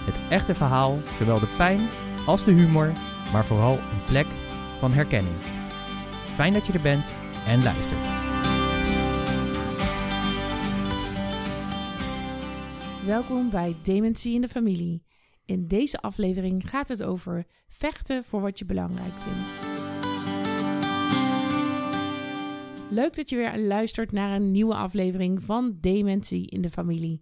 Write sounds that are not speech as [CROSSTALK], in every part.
het echte verhaal, zowel de pijn als de humor, maar vooral een plek van herkenning. Fijn dat je er bent en luistert. Welkom bij Dementie in de Familie. In deze aflevering gaat het over vechten voor wat je belangrijk vindt. Leuk dat je weer luistert naar een nieuwe aflevering van Dementie in de Familie.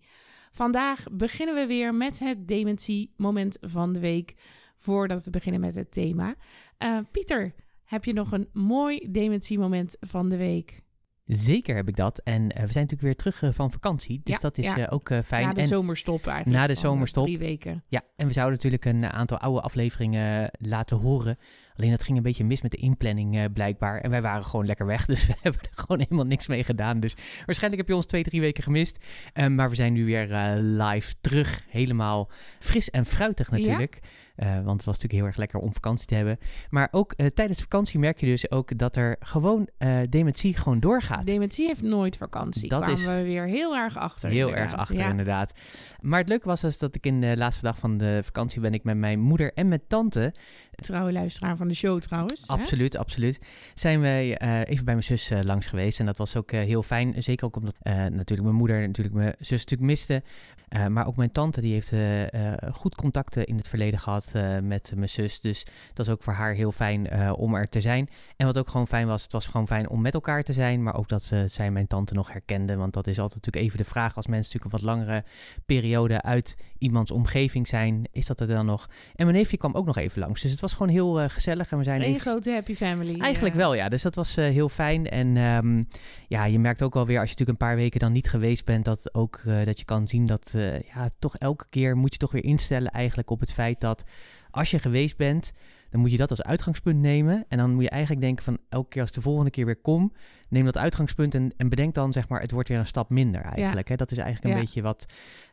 Vandaag beginnen we weer met het dementie-moment van de week. Voordat we beginnen met het thema. Uh, Pieter, heb je nog een mooi dementie-moment van de week? Zeker heb ik dat. En uh, we zijn natuurlijk weer terug uh, van vakantie. Dus Ja, dat is ja. uh, ook fijn. Na de en, zomerstop eigenlijk. Na de zomerstop. Drie weken. Ja, en we zouden natuurlijk een aantal oude afleveringen laten horen. Alleen dat ging een beetje mis met de inplanning eh, blijkbaar. En wij waren gewoon lekker weg, [LAUGHS] dus we hebben er gewoon helemaal niks mee gedaan. Dus waarschijnlijk heb je ons twee, drie weken gemist. Maar we zijn nu weer live terug. Helemaal fris en fruitig natuurlijk. Uh, want het was natuurlijk heel erg lekker om vakantie te hebben. Maar ook uh, tijdens vakantie merk je dus ook dat er gewoon uh, dementie gewoon doorgaat. Dementie heeft nooit vakantie. Dat Kwamen is we weer heel erg achter. Heel inderdaad. erg achter, Ja. inderdaad. Maar het leuke was dus dat ik in de laatste dag van de vakantie ben ik met mijn moeder en mijn tante. Trouwe luisteraar van de show trouwens. Absoluut, absoluut. Zijn wij eh, even bij mijn zus eh, langs geweest. En dat was ook eh, heel fijn. Zeker ook omdat natuurlijk mijn moeder natuurlijk mijn zus natuurlijk miste. Maar ook mijn tante die heeft goed contacten in het verleden gehad eh, met mijn zus. Dus dat is ook voor haar heel fijn om er te zijn. En wat ook gewoon fijn was, het was gewoon fijn om met elkaar te zijn. Maar ook dat ze, zij mijn tante nog herkende. Want dat is altijd natuurlijk even de vraag als mensen natuurlijk een wat langere periode uit iemands omgeving zijn. Is dat er dan nog? En mijn neefje kwam ook nog even langs. Dus het was gewoon heel eh, gezellig. En we zijn Een even... grote happy family. Eigenlijk ja. wel, ja. Dus dat was eh, heel fijn. En ehm, ja, je merkt ook wel weer als je natuurlijk een paar weken dan niet geweest bent, dat ook eh, dat je kan zien dat eh, ja, toch elke keer moet je toch weer instellen eigenlijk op het feit dat als je geweest bent, dan moet je dat als uitgangspunt nemen. En dan moet je eigenlijk denken van elke keer als ik de volgende keer weer kom, neem dat uitgangspunt en, en bedenk dan zeg maar, het wordt weer een stap minder eigenlijk. Hè? Dat is eigenlijk een Ja. beetje wat,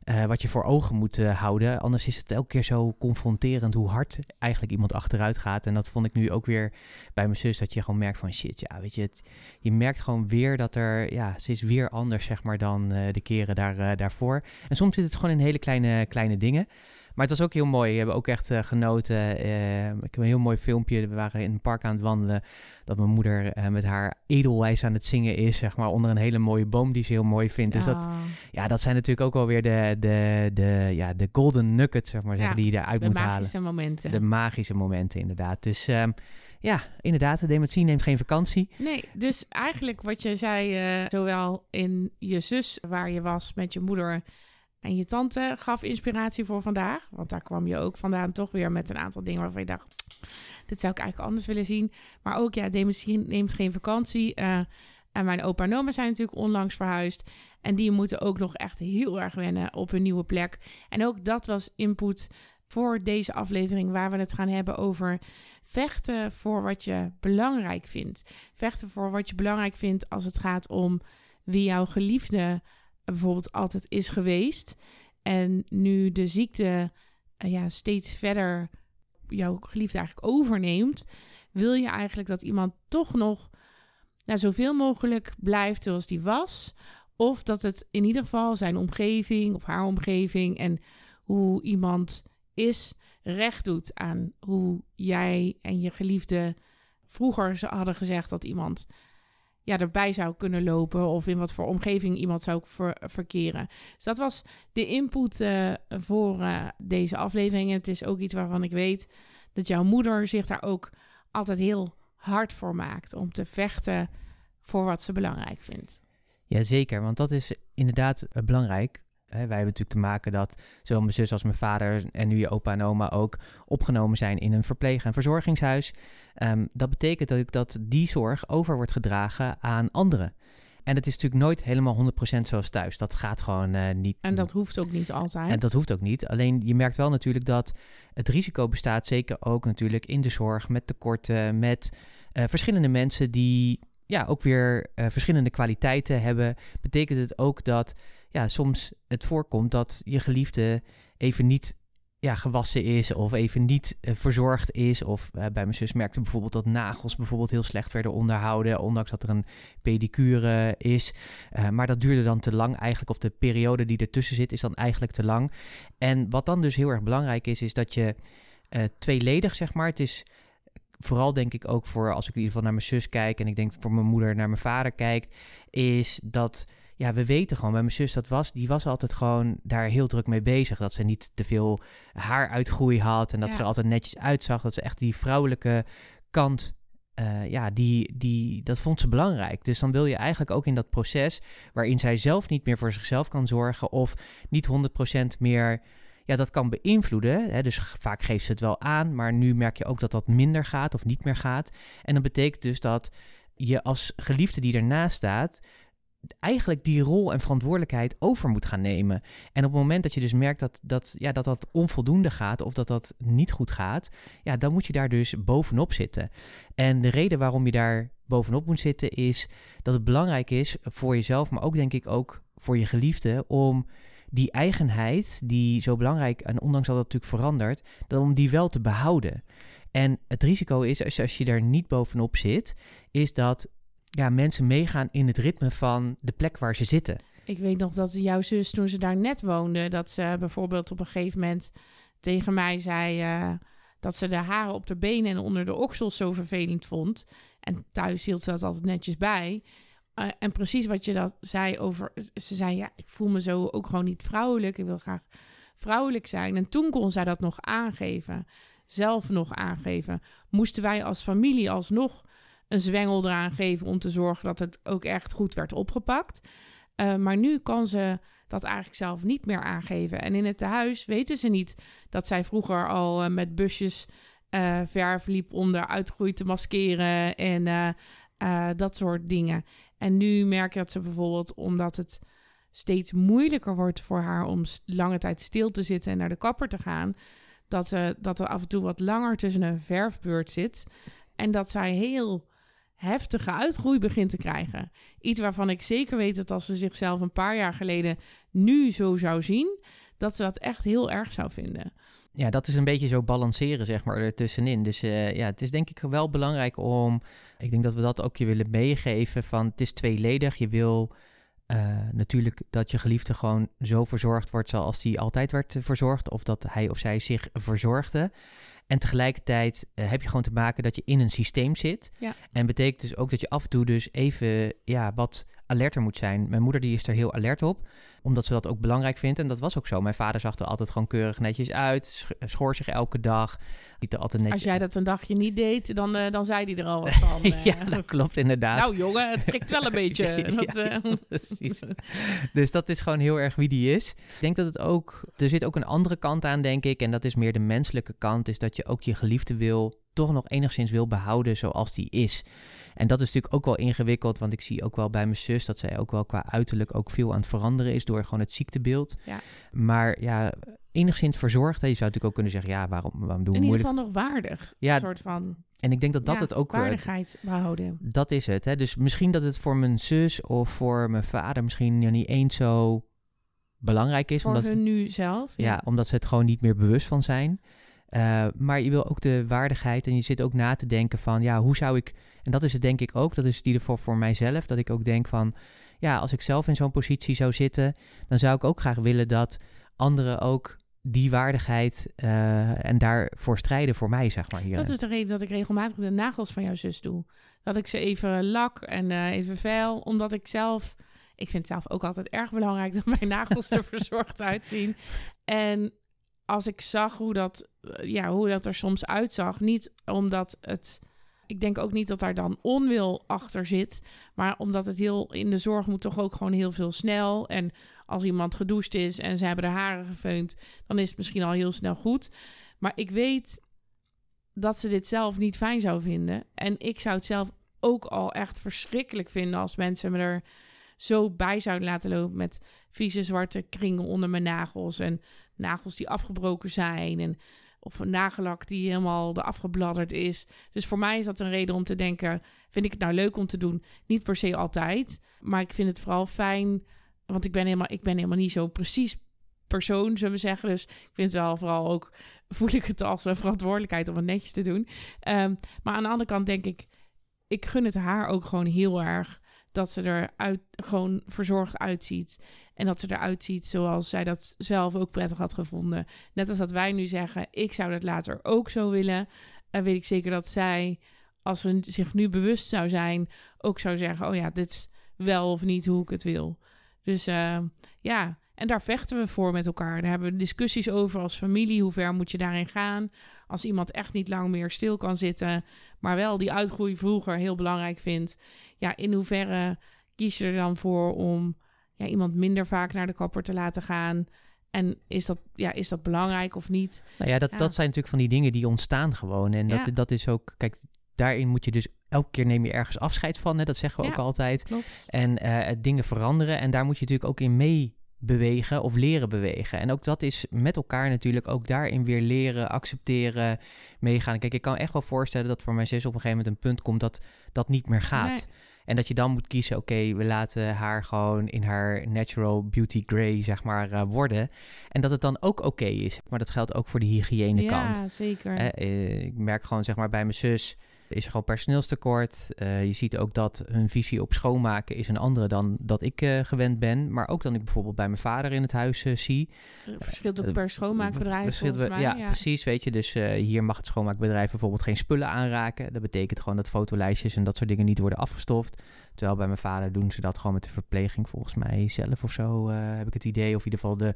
eh, wat je voor ogen moet eh, houden. Anders is het elke keer zo confronterend hoe hard eigenlijk iemand achteruit gaat. En dat vond ik nu ook weer bij mijn zus, dat je gewoon merkt van shit, ja, weet je, het, je merkt gewoon weer dat er, ja, ze is weer anders zeg maar dan eh, de keren daar, daarvoor. En soms zit het gewoon in hele kleine, kleine dingen. Maar het was ook heel mooi. We hebben ook echt eh, genoten. Eh, ik heb een heel mooi filmpje. We waren in een park aan het wandelen. Dat mijn moeder eh, met haar edelwijs aan het zingen is. Zeg maar onder een hele mooie boom die ze heel mooi vindt. Dus dat, Ah, ja, dat zijn natuurlijk ook wel weer de, de, de, ja, de golden nuggets, zeg maar, Ja, die je eruit de moet halen. magische momenten. De magische momenten, inderdaad. Dus ehm, ja, inderdaad, de dementie neemt geen vakantie. Nee, dus eigenlijk wat je zei, zowel in je zus waar je was met je moeder en je tante, gaf inspiratie voor vandaag. Want daar kwam je ook vandaan toch weer met een aantal dingen waarvan je dacht, dit zou ik eigenlijk anders willen zien. Maar ook, ja, dementie neemt geen vakantie. eh, en mijn opa en oma zijn natuurlijk onlangs verhuisd. En die moeten ook nog echt heel erg wennen op hun nieuwe plek. En ook dat was input voor deze aflevering waar we het gaan hebben over vechten voor wat je belangrijk vindt. Vechten voor wat je belangrijk vindt als het gaat om wie jouw geliefde bijvoorbeeld altijd is geweest. En nu de ziekte eh, ja, steeds verder jouw geliefde eigenlijk overneemt, wil je eigenlijk dat iemand toch nog nou, zoveel mogelijk blijft zoals die was. Of dat het in ieder geval zijn omgeving of haar omgeving en hoe iemand is recht doet aan hoe jij en je geliefde vroeger ze hadden gezegd dat iemand ja, erbij zou kunnen lopen of in wat voor omgeving iemand zou ver- verkeren. Dus dat was de input eh, voor eh, deze aflevering. En het is ook iets waarvan ik weet dat jouw moeder zich daar ook altijd heel hard voor maakt om te vechten voor wat ze belangrijk vindt. Jazeker, want dat is inderdaad eh, belangrijk. Wij hebben natuurlijk te maken dat zowel mijn zus als mijn vader en nu je opa en oma ook opgenomen zijn in een verpleeg- en verzorgingshuis. Ehm, dat betekent ook dat die zorg over wordt gedragen aan anderen. En het is natuurlijk nooit helemaal 100% zoals thuis. Dat gaat gewoon eh, niet. En dat hoeft ook niet altijd. En dat hoeft ook niet. Alleen je merkt wel natuurlijk dat het risico bestaat, zeker ook natuurlijk in de zorg, met tekorten, met eh, verschillende mensen die ja, ook weer eh, verschillende kwaliteiten hebben. Betekent het ook dat ja, soms het voorkomt dat je geliefde even niet ja, gewassen is of even niet uh, verzorgd is. Of uh, bij mijn zus merkte bijvoorbeeld dat nagels bijvoorbeeld heel slecht werden onderhouden, ondanks dat er een pedicure is. Uh, maar dat duurde dan te lang eigenlijk, of de periode die ertussen zit is dan eigenlijk te lang. En wat dan dus heel erg belangrijk is, is dat je tweeledig, zeg maar, het is vooral denk ik ook voor, als ik in ieder geval naar mijn zus kijk en ik denk voor mijn moeder naar mijn vader kijkt, is dat ja, we weten gewoon, bij mijn zus dat was, die was altijd gewoon daar heel druk mee bezig. Dat ze niet te veel haaruitgroei had en dat Ja. ze er altijd netjes uitzag. Dat ze echt die vrouwelijke kant, eh, ja, die, die, dat vond ze belangrijk. Dus dan wil je eigenlijk ook in dat proces waarin zij zelf niet meer voor zichzelf kan zorgen of niet 100% meer ja, dat kan beïnvloeden. Hè? Dus vaak geeft ze het wel aan, maar nu merk je ook dat dat minder gaat of niet meer gaat. En dat betekent dus dat je als geliefde die ernaast staat, eigenlijk die rol en verantwoordelijkheid over moet gaan nemen. En op het moment dat je dus merkt dat dat, ja, dat, dat onvoldoende gaat of dat dat niet goed gaat, ja, dan moet je daar dus bovenop zitten. En de reden waarom je daar bovenop moet zitten is dat het belangrijk is voor jezelf, maar ook denk ik ook voor je geliefde, om die eigenheid die zo belangrijk, en ondanks dat het natuurlijk verandert, dan om die wel te behouden. En het risico is, als, als je daar niet bovenop zit, is dat ja, mensen meegaan in het ritme van de plek waar ze zitten. Ik weet nog dat jouw zus, toen ze daar net woonde, dat ze bijvoorbeeld op een gegeven moment tegen mij zei eh, dat ze de haren op de benen en onder de oksels zo vervelend vond. En thuis hield ze dat altijd netjes bij. Eh, en precies wat je dat zei over. Ze zei: Ja, ik voel me zo ook gewoon niet vrouwelijk. Ik wil graag vrouwelijk zijn. En toen kon zij dat nog aangeven. Zelf nog aangeven. Moesten wij als familie alsnog een zwengel eraan geven om te zorgen dat het ook echt goed werd opgepakt. Uh, maar nu kan ze dat eigenlijk zelf niet meer aangeven. En in het tehuis weten ze niet dat zij vroeger al uh, met busjes uh, verf liep om er uitgroei te maskeren en dat soort dingen. En nu merk je dat ze bijvoorbeeld, omdat het steeds moeilijker wordt voor haar om lange tijd stil te zitten en naar de kapper te gaan, dat, ze, dat er af en toe wat langer tussen een verfbeurt zit. En dat zij heel heftige uitgroei begint te krijgen. Iets waarvan ik zeker weet dat als ze zichzelf een paar jaar geleden nu zo zou zien, dat ze dat echt heel erg zou vinden. Ja, dat is een beetje zo balanceren, zeg maar, ertussenin. Dus uh, ja, het is denk ik wel belangrijk om... Ik denk dat we dat ook je willen meegeven van... Het is tweeledig. Je wil uh, natuurlijk dat je geliefde gewoon zo verzorgd wordt... zoals hij altijd werd verzorgd. Of dat hij of zij zich verzorgde. En tegelijkertijd uh, heb je gewoon te maken dat je in een systeem zit. Ja. En betekent dus ook dat je af en toe dus even ja, wat alerter moet zijn. Mijn moeder die is er heel alert op, omdat ze dat ook belangrijk vindt. En dat was ook zo. Mijn vader zag er altijd gewoon keurig netjes uit, schoor zich elke dag. Ziet er altijd netjes Als jij dat een dagje niet deed, dan, uh, dan zei hij er al wat van. Uh. [LAUGHS] ja, dat klopt inderdaad. Nou jongen, het prikt wel een [LAUGHS] beetje. Dat, [LAUGHS] ja, precies. dus dat is gewoon heel erg wie die is. Ik denk dat het ook, er zit ook een andere kant aan, denk ik. En dat is meer de menselijke kant, is dat je ook je geliefde wil, toch nog enigszins wil behouden zoals die is. En dat is natuurlijk ook wel ingewikkeld, want ik zie ook wel bij mijn zus dat zij ook wel qua uiterlijk ook veel aan het veranderen is door gewoon het ziektebeeld. Ja. Maar ja, enigszins verzorgd. Je zou natuurlijk ook kunnen zeggen, ja, waarom, waarom doen we In ieder moeilijk? geval nog waardig. Ja, Een soort van En ik denk dat dat ja, het ook... eh, waardigheid behouden. Dat is het. Hè? Dus misschien dat het voor mijn zus of voor mijn vader misschien niet eens zo belangrijk is. Voor omdat, hun nu zelf. ja, omdat ze het gewoon niet meer bewust van zijn. Uh, maar je wil ook de waardigheid en je zit ook na te denken van, ja, hoe zou ik... En dat is het denk ik ook, dat is ieder geval voor mijzelf, dat ik ook denk van, ja, als ik zelf in zo'n positie zou zitten, dan zou ik ook graag willen dat anderen ook die waardigheid uh, en daarvoor strijden voor mij, zeg maar. Hier. Dat is de reden dat ik regelmatig de nagels van jouw zus doe. Dat ik ze even lak en uh, even vuil, omdat ik zelf... Ik vind het zelf ook altijd erg belangrijk dat mijn nagels er [LAUGHS] verzorgd uitzien. En als ik zag hoe dat, ja, hoe dat er soms uitzag, niet omdat het... Ik denk ook niet dat daar dan onwil achter zit, maar omdat het heel in de zorg moet toch ook gewoon heel veel snel. En als iemand gedoucht is en ze hebben de haren gefeund, dan is het misschien al heel snel goed. Maar ik weet dat ze dit zelf niet fijn zou vinden. En ik zou het zelf ook al echt verschrikkelijk vinden als mensen me er zo bij zouden laten lopen met vieze zwarte kringen onder mijn nagels en nagels die afgebroken zijn en of een nagellak die helemaal afgebladderd is. Dus voor mij is dat een reden om te denken: vind ik het nou leuk om te doen? Niet per se altijd, maar ik vind het vooral fijn, want ik ben helemaal, ik ben helemaal niet zo precies persoon, zullen we zeggen. Dus ik vind het wel vooral ook voel ik het als een verantwoordelijkheid om het netjes te doen. Ehm, maar aan de andere kant denk ik, ik gun het haar ook gewoon heel erg dat ze eruit gewoon verzorgd uitziet. En dat ze eruit ziet zoals zij dat zelf ook prettig had gevonden. Net als dat wij nu zeggen, ik zou dat later ook zo willen. En weet ik zeker dat zij, als ze zich nu bewust zou zijn, ook zou zeggen: Oh ja, dit is wel of niet hoe ik het wil. Dus uh, ja, en daar vechten we voor met elkaar. Daar hebben we discussies over als familie. Hoe ver moet je daarin gaan? Als iemand echt niet lang meer stil kan zitten, maar wel die uitgroei vroeger heel belangrijk vindt. Ja, in hoeverre kies je er dan voor om ja, iemand minder vaak naar de kapper te laten gaan? En is dat, ja, is dat belangrijk of niet? Nou ja, dat, dat zijn natuurlijk van die dingen die ontstaan gewoon. En dat, dat is ook, kijk, daarin moet je dus elke keer neem je ergens afscheid van. Hè? Dat zeggen we ook altijd. Klopt. En uh, dingen veranderen. En daar moet je natuurlijk ook in mee bewegen of leren bewegen. En ook dat is met elkaar natuurlijk ook daarin weer leren, accepteren, meegaan. Kijk, ik kan echt wel voorstellen dat voor mijn zus op een gegeven moment een punt komt dat dat niet meer gaat. En dat je dan moet kiezen, oké, we laten haar gewoon in haar natural beauty grey, zeg maar, uh, worden. En dat het dan ook oké is. Maar dat geldt ook voor de hygiënekant. Ja, zeker. Uh, ik merk gewoon, zeg maar, bij mijn zus is er gewoon personeelstekort. Uh, je ziet ook dat hun visie op schoonmaken is een andere dan dat ik uh, gewend ben. Maar ook dan ik bijvoorbeeld bij mijn vader in het huis uh, zie. Verschilt ook per schoonmaakbedrijf volgens mij. Ja, ja, precies, weet je. Dus hier mag het schoonmaakbedrijf bijvoorbeeld geen spullen aanraken. Dat betekent gewoon dat fotolijstjes en dat soort dingen niet worden afgestoft. Terwijl bij mijn vader doen ze dat gewoon met de verpleging volgens mij zelf of zo, heb ik het idee. Of in ieder geval de,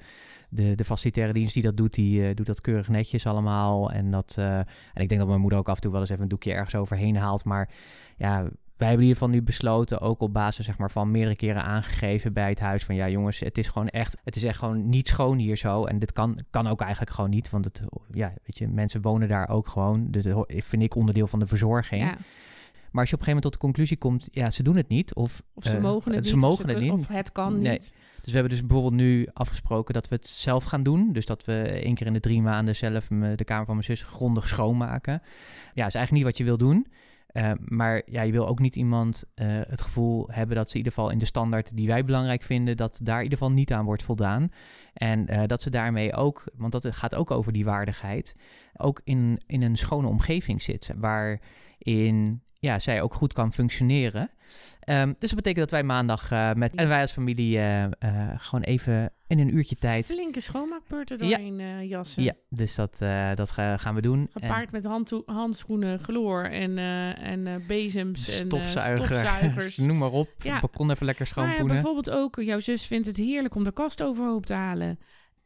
de, de facilitaire dienst die dat doet, die doet dat keurig netjes allemaal. En, dat, en ik denk dat mijn moeder ook af en toe wel eens even een doekje ergens overheen haalt. Maar ja, wij hebben geval nu besloten, ook op basis zeg maar, van meerdere keren aangegeven bij het huis, van ja jongens, het is gewoon echt, het is echt gewoon niet schoon hier zo. En dit kan, kan ook eigenlijk gewoon niet, want het, ja, weet je, mensen wonen daar ook gewoon. Dus dat vind ik onderdeel van de verzorging. Ja. Maar als je op een gegeven moment tot de conclusie komt, ja, ze doen het niet. Of, of ze mogen het niet. Ze mogen het niet. Of het kan nee. niet. Dus we hebben dus bijvoorbeeld nu afgesproken dat we het zelf gaan doen. Dus dat we één keer in de drie maanden zelf de kamer van mijn zus grondig schoonmaken. Ja, is eigenlijk niet wat je wil doen. Uh, maar ja, je wil ook niet iemand uh, het gevoel hebben dat ze in ieder geval in de standaard die wij belangrijk vinden, dat daar in ieder geval niet aan wordt voldaan. En uh, dat ze daarmee ook, want dat gaat ook over die waardigheid, ook in, in een schone omgeving zit. Waarin ja, zij ook goed kan functioneren. Um, dus dat betekent dat wij maandag uh, met en wij als familie uh, uh, gewoon even in een uurtje tijd. Flinke schoonmaakbeurten doorheen ja. jassen. Ja, dus dat, dat gaan we doen. Gepaard en... met handschoenen, gloor en, en bezems Stofzuiger. en stofzuigers. [LAUGHS] Noem maar op. Ja. balkon even lekker schoonpoenen. Ja, bijvoorbeeld ook, jouw zus vindt het heerlijk om de kast overhoop te halen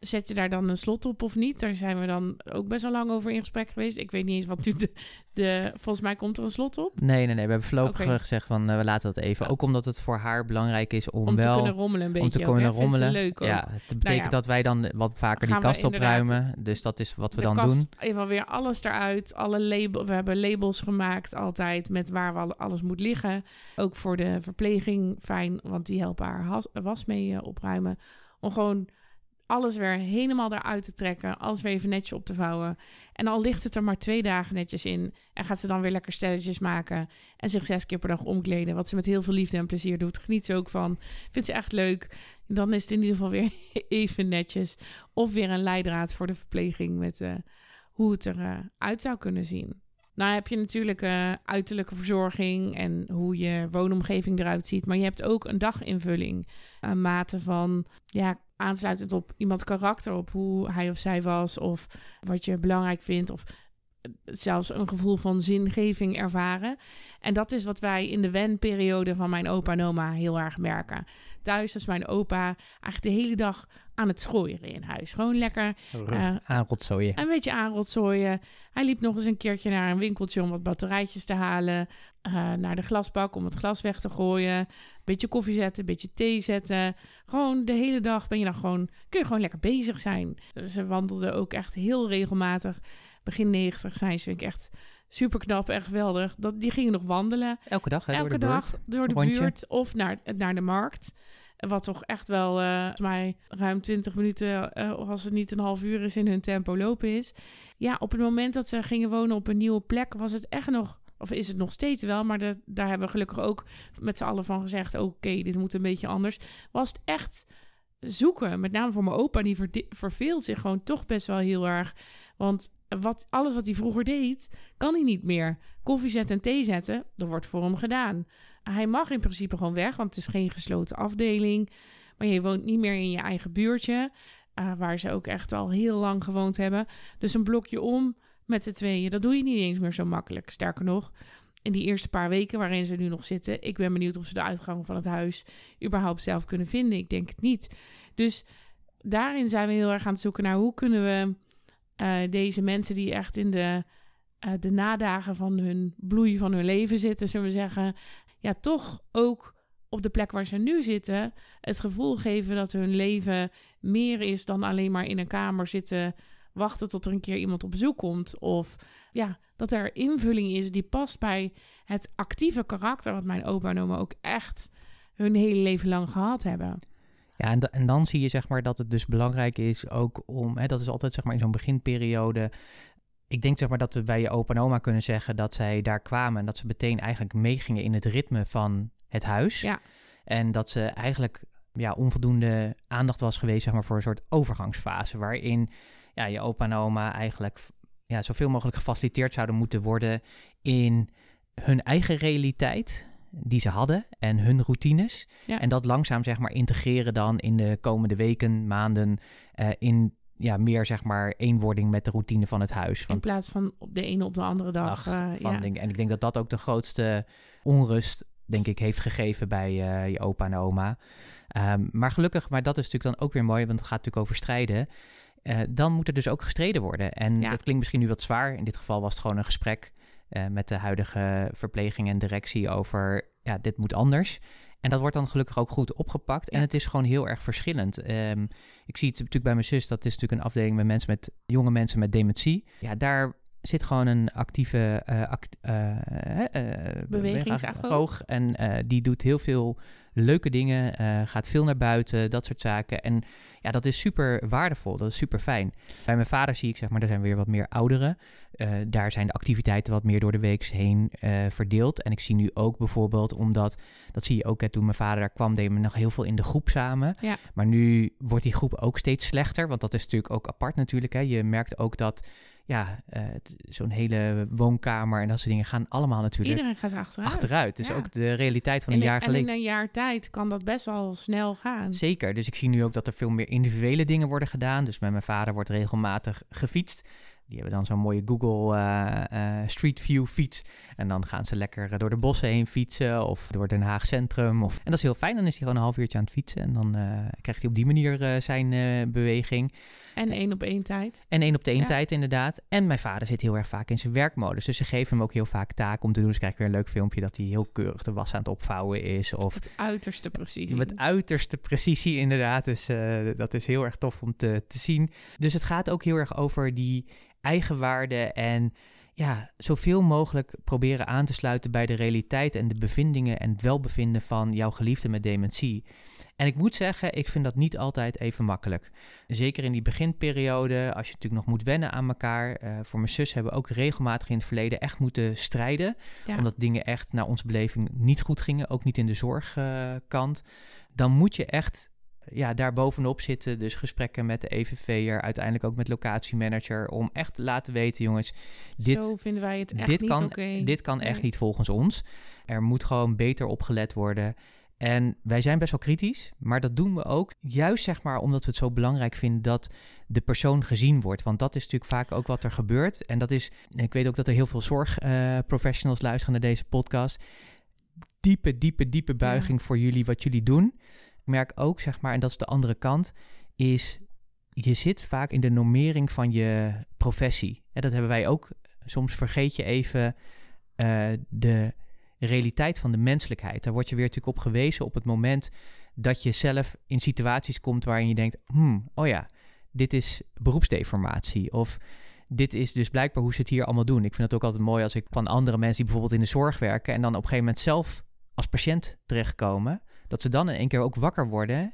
zet je daar dan een slot op of niet? Daar zijn we dan ook best wel lang over in gesprek geweest. Ik weet niet eens wat nu de, de... Volgens mij komt er een slot op. Nee, nee, nee. We hebben voorlopig okay. gezegd van uh, we laten dat even. Ook omdat het voor haar belangrijk is om, om wel... te kunnen rommelen een beetje. Om te kunnen ook, rommelen. Leuk ook. Ja, het betekent nou ja, dat wij dan wat vaker die kast opruimen. Dus dat is wat we dan kast, doen. Even weer alles eruit. Alle label, we hebben labels gemaakt altijd met waar we alles moet liggen. Ook voor de verpleging fijn, want die helpen haar was mee uh, opruimen. Om gewoon alles weer helemaal eruit te trekken. Alles weer even netjes op te vouwen. En al ligt het er maar twee dagen netjes in. En gaat ze dan weer lekker stelletjes maken. En zich zes keer per dag omkleden. Wat ze met heel veel liefde en plezier doet. Geniet ze ook van. Vindt ze echt leuk. Dan is het in ieder geval weer [LAUGHS] even netjes. Of weer een leidraad voor de verpleging. Met uh, hoe het eruit uh, zou kunnen zien. Nou heb je natuurlijk uh, uiterlijke verzorging en hoe je woonomgeving eruit ziet. Maar je hebt ook een daginvulling. Een mate van ja, aansluitend op iemands karakter, op hoe hij of zij was, of wat je belangrijk vindt, of zelfs een gevoel van zingeving ervaren. En dat is wat wij in de wenperiode van mijn opa en oma heel erg merken. Thuis is mijn opa eigenlijk de hele dag aan het schooieren in huis. Gewoon lekker uh, aanrotzooien. Een beetje aanrotzooien. Hij liep nog eens een keertje naar een winkeltje om wat batterijtjes te halen. Uh, naar de glasbak om het glas weg te gooien. Beetje koffie zetten, een beetje thee zetten. Gewoon de hele dag ben je dan gewoon, kun je gewoon lekker bezig zijn. Ze wandelden ook echt heel regelmatig. Begin 90 zijn ze, vind ik echt super knap en geweldig. Dat, die gingen nog wandelen. Elke dag, hè, Elke door de dag buurt. door de Rondje. buurt of naar, naar de markt. Wat toch echt wel, volgens mij, ruim 20 minuten, eh, als het niet een half uur is, in hun tempo lopen is. Ja, op het moment dat ze gingen wonen op een nieuwe plek, was het echt nog, of is het nog steeds wel, maar daar hebben we gelukkig ook met z'n allen van gezegd: oké, dit moet een beetje anders. Was het echt zoeken, met name voor mijn opa, die verveelt zich gewoon toch best wel heel erg. Want wat, alles wat hij vroeger deed, kan hij niet meer. Koffie zetten en thee zetten, dat wordt voor hem gedaan. Hij mag in principe gewoon weg, want het is geen gesloten afdeling. Maar je woont niet meer in je eigen buurtje, eh, waar ze ook echt al heel lang gewoond hebben. Dus een blokje om met z'n tweeën, dat doe je niet eens meer zo makkelijk. Sterker nog, in die eerste paar weken waarin ze nu nog zitten, ik ben benieuwd of ze de uitgang van het huis überhaupt zelf kunnen vinden. Ik denk het niet. Dus daarin zijn we heel erg aan het zoeken naar hoe kunnen we eh, deze mensen die echt in de, eh, de nadagen van hun bloei van hun leven zitten, zullen we zeggen, ja, toch ook op de plek waar ze nu zitten, het gevoel geven dat hun leven meer is dan alleen maar in een kamer zitten wachten tot er een keer iemand op bezoek komt. Of ja, dat er invulling is die past bij het actieve karakter wat mijn opa en oma ook echt hun hele leven lang gehad hebben. Ja, en, en dan zie je zeg maar dat het dus belangrijk is ook om, hè, dat is altijd zeg maar in zo'n beginperiode. Ik denk zeg maar dat we bij je opa en oma kunnen zeggen dat zij daar kwamen en dat ze meteen eigenlijk meegingen in het ritme van het huis. Ja. En dat ze eigenlijk ja, onvoldoende aandacht was geweest zeg maar, voor een soort overgangsfase waarin ja, je opa en oma eigenlijk ja, zoveel mogelijk gefaciliteerd zouden moeten worden in hun eigen realiteit die ze hadden en hun routines. Ja. En dat langzaam zeg maar integreren dan in de komende weken, maanden eh, in ja, meer zeg maar eenwording met de routine van het huis. In Want plaats van op de ene op de andere dag. ach, eh, van ja. En ik denk dat dat ook de grootste onrust, denk ik, heeft gegeven bij eh, je opa en oma. Ehm, maar gelukkig, maar dat is natuurlijk dan ook weer mooi, want het gaat natuurlijk over strijden. Eh, dan moet er dus ook gestreden worden. En Ja. dat klinkt misschien nu wat zwaar. In dit geval was het gewoon een gesprek eh, met de huidige verpleging en directie over, ja, dit moet anders. En dat wordt dan gelukkig ook goed opgepakt. En het is gewoon heel erg verschillend. Ehm, ik zie het natuurlijk bij mijn zus, dat is natuurlijk een afdeling met mensen met jonge mensen met dementie. Ja, daar zit gewoon een actieve eh act, eh, Bewegingsagoog. En die doet heel veel leuke dingen, eh, gaat veel naar buiten, dat soort zaken. En ja, dat is super waardevol, dat is super fijn. Bij mijn vader zie ik, zeg maar, er zijn weer wat meer ouderen. Eh, daar zijn de activiteiten wat meer door de week heen eh, verdeeld. En ik zie nu ook bijvoorbeeld, omdat, dat zie je ook, hè, toen mijn vader daar kwam, deden we nog heel veel in de groep samen. Ja. Maar nu wordt die groep ook steeds slechter, want dat is natuurlijk ook apart natuurlijk. Hè. Je merkt ook dat, ja, eh, zo'n hele woonkamer en dat soort dingen gaan allemaal natuurlijk Iedereen gaat achteruit. achteruit. Dus Ja. ook de realiteit van En een jaar en geleden. in een jaar tijd kan dat best wel snel gaan. Zeker. Dus ik zie nu ook dat er veel meer individuele dingen worden gedaan. Dus met mijn vader wordt regelmatig gefietst. Die hebben dan zo'n mooie Google eh, eh, Street View fiets. En dan gaan ze lekker eh, door de bossen heen fietsen of door Den Haag Centrum. Of... En dat is heel fijn. Dan is hij gewoon een half uurtje aan het fietsen. En dan eh, krijgt hij op die manier eh, zijn beweging. En één op één tijd. En één op de één Ja. tijd inderdaad. En mijn vader zit heel erg vaak in zijn werkmodus. Dus ze geven hem ook heel vaak taken om te doen. Dus krijg ik weer een leuk filmpje dat hij heel keurig de was aan het opvouwen is. Of Het uiterste precisie. met uiterste precisie inderdaad. Dus dat is heel erg tof om te, te zien. Dus het gaat ook heel erg over die eigenwaarde en ja, zoveel mogelijk proberen aan te sluiten bij de realiteit en de bevindingen en het welbevinden van jouw geliefde met dementie. En ik moet zeggen, ik vind dat niet altijd even makkelijk. Zeker in die beginperiode, als je natuurlijk nog moet wennen aan elkaar. Eh, voor mijn zus hebben we ook regelmatig in het verleden echt moeten strijden Ja. omdat dingen echt naar onze beleving niet goed gingen, ook niet in de zorgkant, dan moet je echt ja, daar bovenop zitten. Dus gesprekken met de EVV'er, uiteindelijk ook met locatiemanager, om echt te laten weten, jongens, dit, Zo vinden wij het echt dit niet kan, dit kan echt Nee. niet volgens ons. Er moet gewoon beter opgelet worden. En wij zijn best wel kritisch, maar dat doen we ook juist zeg maar omdat we het zo belangrijk vinden dat de persoon gezien wordt. Want dat is natuurlijk vaak ook wat er gebeurt. En dat is, ik weet ook dat er heel veel zorgprofessionals luisteren naar deze podcast. Diepe, diepe, diepe buiging voor jullie wat jullie doen. Merk ook, zeg maar, en dat is de andere kant, is je zit vaak in de normering van je professie. En dat hebben wij ook. Soms vergeet je even eh, de realiteit van de menselijkheid. Daar word je weer natuurlijk op gewezen op het moment dat je zelf in situaties komt waarin je denkt, hmm, oh ja, dit is beroepsdeformatie. Of dit is dus blijkbaar hoe ze het hier allemaal doen. Ik vind het ook altijd mooi als ik van andere mensen die bijvoorbeeld in de zorg werken en dan op een gegeven moment zelf als patiënt terechtkomen, dat ze dan in één keer ook wakker worden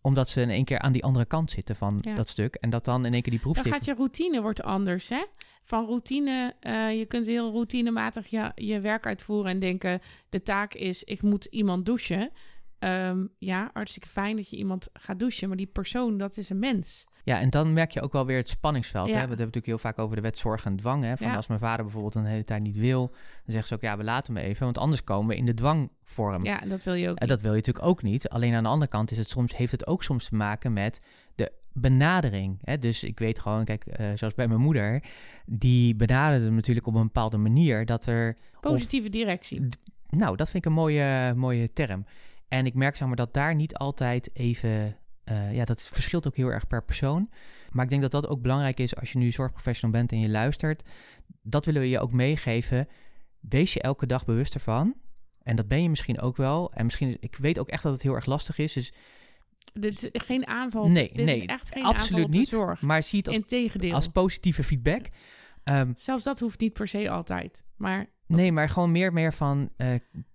omdat ze in één keer aan die andere kant zitten van Ja. dat stuk. En dat dan in één keer die Dan beroepsdienst... gaat je routine wordt anders, hè? Van routine, eh, je kunt heel routinematig je, je werk uitvoeren en denken... de taak is, ik moet iemand douchen. Ehm, ja, hartstikke fijn dat je iemand gaat douchen, maar die persoon, dat is een mens. Ja, en dan merk je ook wel weer het spanningsveld. Ja. Hè? We hebben het natuurlijk heel vaak over de wet zorg en dwang. Hè? Van Ja. Als mijn vader bijvoorbeeld een hele tijd niet wil, dan zeggen ze ook, ja, we laten hem even. Want anders komen we in de dwangvorm. Ja, dat wil je ook En dat wil je natuurlijk ook niet. Alleen aan de andere kant is het soms, heeft het ook soms te maken met de benadering. Hè? Dus ik weet gewoon, kijk, eh, zoals bij mijn moeder, die benaderde hem natuurlijk op een bepaalde manier dat er Positieve directie. Nou, dat vind ik een mooie, mooie term. En ik merk zeg maar dat daar niet altijd even... eh, ja, dat verschilt ook heel erg per persoon. Maar ik denk dat dat ook belangrijk is als je nu zorgprofessional bent en je luistert. Dat willen we je ook meegeven. Wees je elke dag bewust ervan. En dat ben je misschien ook wel. En misschien, ik weet ook echt dat het heel erg lastig is. Dus Dit is geen aanval. nee, dit nee, is echt geen aanval absoluut de niet. zorg. Maar zie het als, als positieve feedback. Ehm, Zelfs dat hoeft niet per se altijd. Maar Nee, maar gewoon meer, meer van. eh,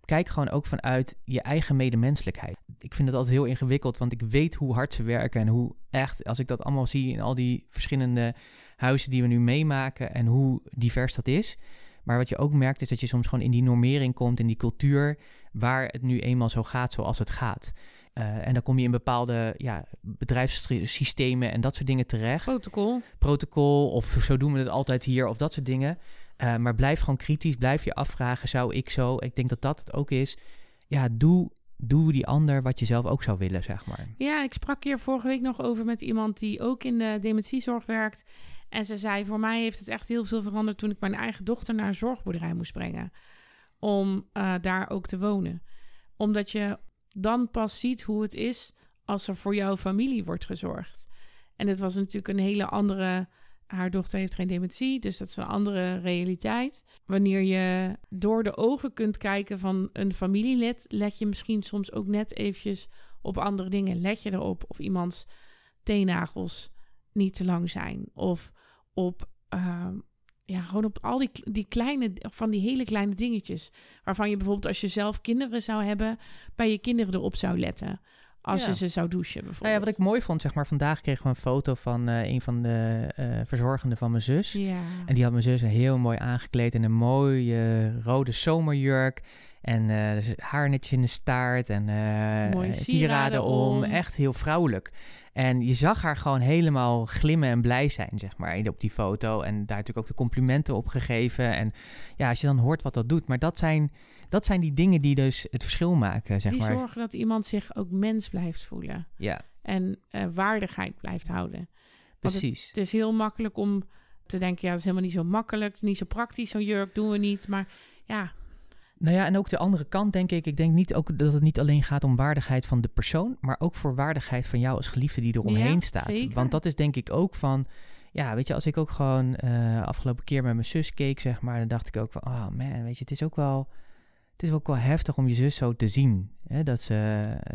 kijk gewoon ook vanuit je eigen medemenselijkheid. Ik vind het altijd heel ingewikkeld, want ik weet hoe hard ze werken en hoe echt, als ik dat allemaal zie in al die verschillende huizen die we nu meemaken en hoe divers dat is. Maar wat je ook merkt is dat je soms gewoon in die normering komt, in die cultuur, waar het nu eenmaal zo gaat zoals het gaat. Eh, en dan kom je in bepaalde ja, bedrijfssystemen en dat soort dingen terecht protocol. protocol of zo doen we het altijd hier of dat soort dingen. Eh, maar blijf gewoon kritisch, blijf je afvragen, zou ik zo? Ik denk dat dat het ook is. Ja, doe, doe die ander wat je zelf ook zou willen, zeg maar. Ja, ik sprak hier vorige week nog over met iemand die ook in de dementiezorg werkt. En ze zei, voor mij heeft het echt heel veel veranderd toen ik mijn eigen dochter naar een zorgboerderij moest brengen. Om eh, daar ook te wonen. Omdat je dan pas ziet hoe het is als er voor jouw familie wordt gezorgd. En het was natuurlijk een hele andere... Haar dochter heeft geen dementie, dus dat is een andere realiteit. Wanneer je door de ogen kunt kijken van een familielid... let je misschien soms ook net eventjes op andere dingen. Let je erop of iemands teennagels niet te lang zijn. Of op, ehm, ja, gewoon op al die, die kleine, van die hele kleine dingetjes. Waarvan je bijvoorbeeld als je zelf kinderen zou hebben, bij je kinderen erop zou letten. Als Ja. je ze zou douchen Nou bijvoorbeeld. ja, wat ik mooi vond, zeg maar, vandaag kregen we een foto van eh, een van de eh, verzorgenden van mijn zus. Ja. En die had mijn zus heel mooi aangekleed in een mooie rode zomerjurk. En eh, dus haar netjes in de staart en Mooie sieraden om. om. Echt heel vrouwelijk. En je zag haar gewoon helemaal glimmen en blij zijn, zeg maar, op die foto. En daar natuurlijk ook de complimenten op gegeven. En ja, als je dan hoort wat dat doet. Maar dat zijn, dat zijn die dingen die dus het verschil maken, zeg die maar. zorgen dat iemand zich ook mens blijft voelen. Ja, En eh, waardigheid blijft houden. Want precies. Het is heel makkelijk om te denken, ja, dat is helemaal niet zo makkelijk. Het is niet zo praktisch, zo'n jurk doen we niet. Maar ja, Nou ja, en ook de andere kant denk ik. Ik denk niet ook dat het niet alleen gaat om waardigheid van de persoon, maar ook voor waardigheid van jou als geliefde die eromheen Ja, staat. zeker. Want dat is denk ik ook van, ja, weet je, als ik ook gewoon eh, afgelopen keer met mijn zus keek, zeg maar, dan dacht ik ook van, oh man, weet je, het is ook wel, het is ook wel heftig om je zus zo te zien. Hè? Dat ze,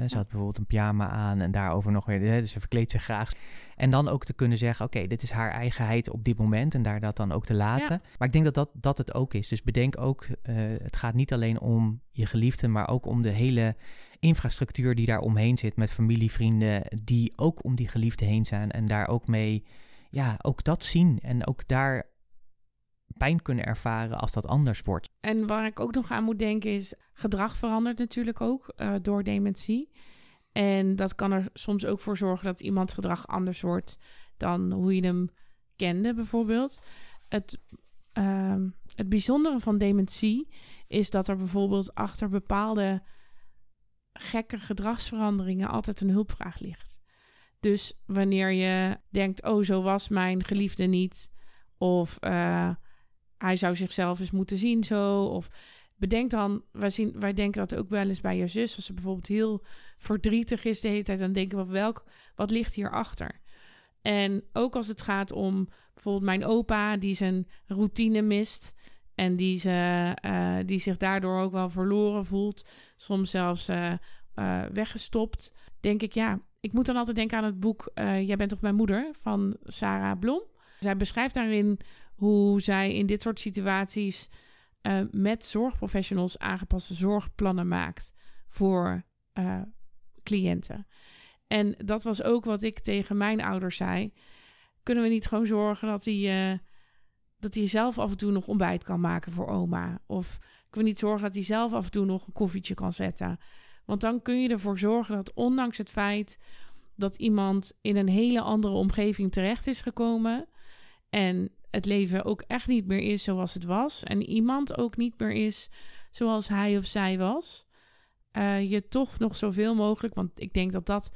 ze had bijvoorbeeld een pyjama aan en daarover nog weer, hè, dus ze verkleedt zich graag. En dan ook te kunnen zeggen, oké, dit is haar eigenheid op dit moment en daar dat dan ook te laten. Maar ik denk dat dat, dat het ook is. Dus bedenk ook, eh, het gaat niet alleen om je geliefde, maar ook om de hele infrastructuur die daar omheen zit met familie, vrienden, die ook om die geliefde heen zijn en daar ook mee, ja, ook dat zien en ook daar pijn kunnen ervaren als dat anders wordt. En waar ik ook nog aan moet denken is, gedrag verandert natuurlijk ook eh, door dementie. En dat kan er soms ook voor zorgen dat iemands gedrag anders wordt dan hoe je hem kende bijvoorbeeld. Het, ehm, het bijzondere van dementie is dat er bijvoorbeeld achter bepaalde gekke gedragsveranderingen altijd een hulpvraag ligt. Dus wanneer je denkt, oh zo was mijn geliefde niet, of eh, hij zou zichzelf eens moeten zien zo. Of bedenk dan, wij, zien, wij denken dat ook wel eens bij je zus. Als ze bijvoorbeeld heel verdrietig is de hele tijd, dan denken we welk, wat ligt hierachter? En ook als het gaat om bijvoorbeeld mijn opa, die zijn routine mist. En die, ze, eh, die zich daardoor ook wel verloren voelt. Soms zelfs eh, eh, weggestopt. Denk ik, ja, ik moet dan altijd denken aan het boek Jij bent toch mijn moeder van Sarah Blom. Zij beschrijft daarin hoe zij in dit soort situaties uh, met zorgprofessionals aangepaste zorgplannen maakt voor uh, cliënten. En dat was ook wat ik tegen mijn ouders zei. Kunnen we niet gewoon zorgen dat hij, uh, dat hij zelf af en toe nog ontbijt kan maken voor oma? Of kunnen we niet zorgen dat hij zelf af en toe nog een koffietje kan zetten? Want dan kun je ervoor zorgen dat ondanks het feit dat iemand in een hele andere omgeving terecht is gekomen en het leven ook echt niet meer is zoals het was en iemand ook niet meer is zoals hij of zij was, uh, je toch nog zoveel mogelijk, want ik denk dat dat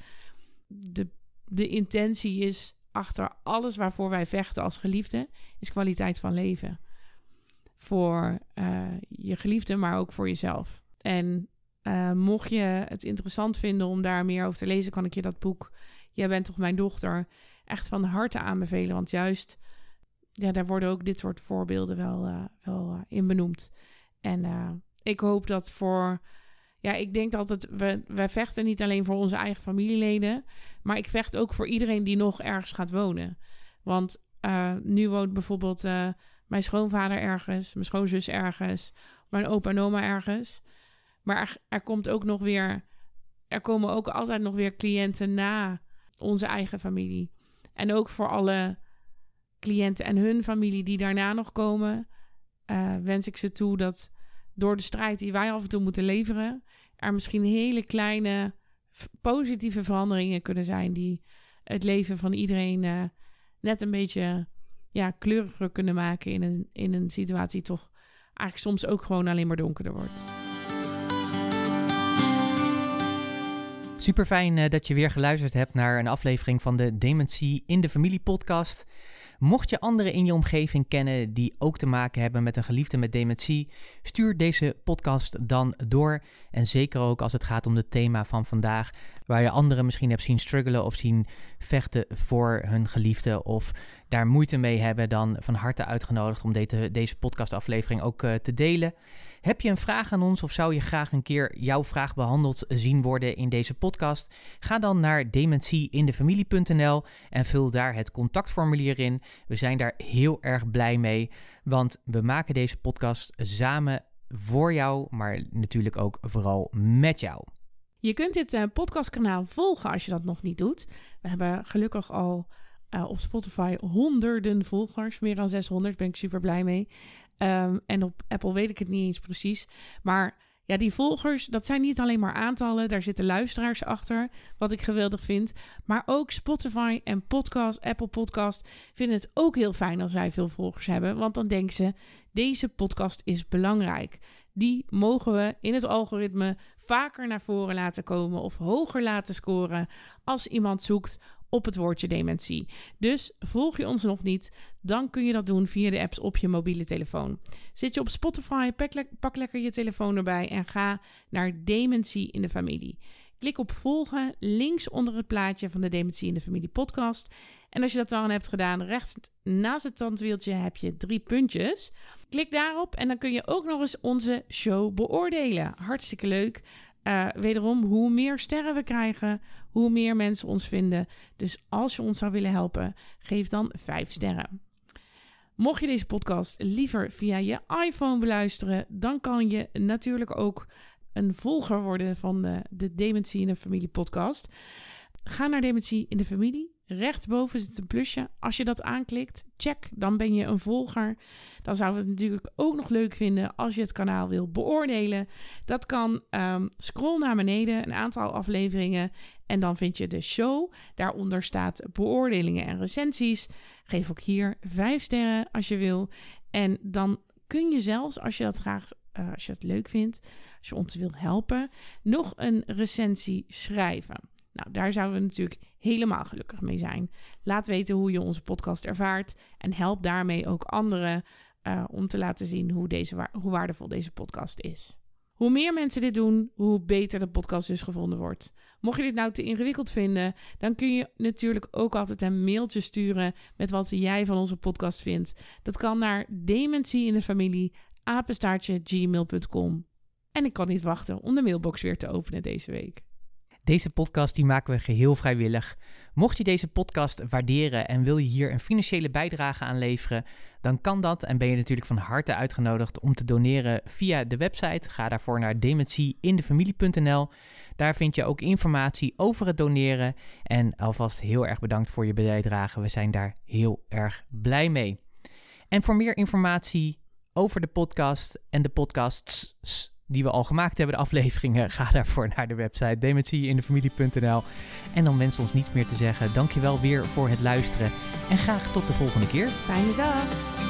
de, de intentie is achter alles waarvoor wij vechten als geliefden, is kwaliteit van leven. Voor uh, je geliefde, maar ook voor jezelf. En uh, mocht je het interessant vinden om daar meer over te lezen, kan ik je dat boek Jij bent toch mijn dochter echt van harte aanbevelen. Want juist, ja, daar worden ook dit soort voorbeelden wel, uh, wel in benoemd. En ik hoop dat voor ja, ik denk dat het, we, wij vechten niet alleen voor onze eigen familieleden, maar ik vecht ook voor iedereen die nog ergens gaat wonen. Want nu woont bijvoorbeeld mijn schoonvader ergens, mijn schoonzus ergens, mijn opa en oma ergens. Maar er, komt ook nog weer, er komen ook altijd nog weer cliënten na onze eigen familie. En ook voor alle cliënten en hun familie die daarna nog komen, uh, wens ik ze toe dat door de strijd die wij af en toe moeten leveren, er misschien hele kleine positieve veranderingen kunnen zijn die het leven van iedereen uh, net een beetje ja, kleuriger kunnen maken in een, in een situatie toch eigenlijk soms ook gewoon alleen maar donkerder wordt. Super fijn uh, dat je weer geluisterd hebt naar een aflevering van de Dementie in de Familie podcast. Mocht je anderen in je omgeving kennen die ook te maken hebben met een geliefde met dementie, stuur deze podcast dan door. En zeker ook als het gaat om het thema van vandaag, waar je anderen misschien hebt zien struggelen of zien vechten voor hun geliefde of daar moeite mee hebben, dan van harte uitgenodigd om deze, deze podcastaflevering ook uh, te delen. Heb je een vraag aan ons of zou je graag een keer jouw vraag behandeld zien worden in deze podcast? Ga dan naar dementieindefamilie.nl en vul daar het contactformulier in. We zijn daar heel erg blij mee, want we maken deze podcast samen voor jou, maar natuurlijk ook vooral met jou. Je kunt dit uh, podcastkanaal volgen als je dat nog niet doet. We hebben gelukkig al uh, op Spotify honderden volgers, meer dan 600, daar ben ik super blij mee. Um, en op Apple weet ik het niet eens precies. Maar ja, die volgers, dat zijn niet alleen maar aantallen. Daar zitten luisteraars achter, wat ik geweldig vind. Maar ook Spotify en podcast, Apple Podcast vinden het ook heel fijn als wij veel volgers hebben. Want dan denken ze, deze podcast is belangrijk. Die mogen we in het algoritme vaker naar voren laten komen of hoger laten scoren als iemand zoekt op het woordje dementie. Dus volg je ons nog niet, dan kun je dat doen via de apps op je mobiele telefoon. Zit je op Spotify, pak, lekker je telefoon erbij en ga naar Dementie in de Familie. Klik op volgen links onder het plaatje van de Dementie in de Familie podcast. En als je dat dan hebt gedaan, rechts naast het tandwieltje heb je drie puntjes. Klik daarop en dan kun je ook nog eens onze show beoordelen. Hartstikke leuk. Uh, wederom, hoe meer sterren we krijgen, hoe meer mensen ons vinden. Dus als je ons zou willen helpen, geef dan 5 sterren. Mocht je deze podcast liever via je iPhone beluisteren, dan kan je natuurlijk ook een volger worden van de, de Dementie in de Familie podcast. Ga naar Dementie in de Familie Rechtsboven zit een plusje. Als je dat aanklikt, check, dan ben je een volger. Dan zouden we het natuurlijk ook nog leuk vinden als je het kanaal wil beoordelen. Dat kan. Um, scroll naar beneden, een aantal afleveringen. En dan vind je de show. Daaronder staat beoordelingen en recensies. Geef ook hier vijf sterren als je wil. En dan kun je zelfs, als je dat graag uh, als je het leuk vindt, als je ons wil helpen, nog een recensie schrijven. Nou, daar zouden we natuurlijk helemaal gelukkig mee zijn. Laat weten hoe je onze podcast ervaart en help daarmee ook anderen uh, om te laten zien hoe, deze, hoe waardevol deze podcast is. Hoe meer mensen dit doen, hoe beter de podcast dus gevonden wordt. Mocht je dit nou te ingewikkeld vinden, dan kun je natuurlijk ook altijd een mailtje sturen met wat jij van onze podcast vindt. Dat kan naar dementie in de familie apenstaartje gmail.com. En ik kan niet wachten om de mailbox weer te openen deze week. Deze podcast die maken we geheel vrijwillig. Mocht je deze podcast waarderen en wil je hier een financiële bijdrage aan leveren, dan kan dat en ben je natuurlijk van harte uitgenodigd om te doneren via de website. Ga daarvoor naar dementieindefamilie.nl. Daar vind je ook informatie over het doneren en alvast heel erg bedankt voor je bijdrage. We zijn daar heel erg blij mee. En voor meer informatie over de podcast en de podcasts die we al gemaakt hebben, de afleveringen, [LAUGHS] ga daarvoor naar de website dementieinDeFamilie.nl. En dan wens ons niets meer te zeggen. Dankjewel weer voor het luisteren en graag tot de volgende keer. Fijne dag!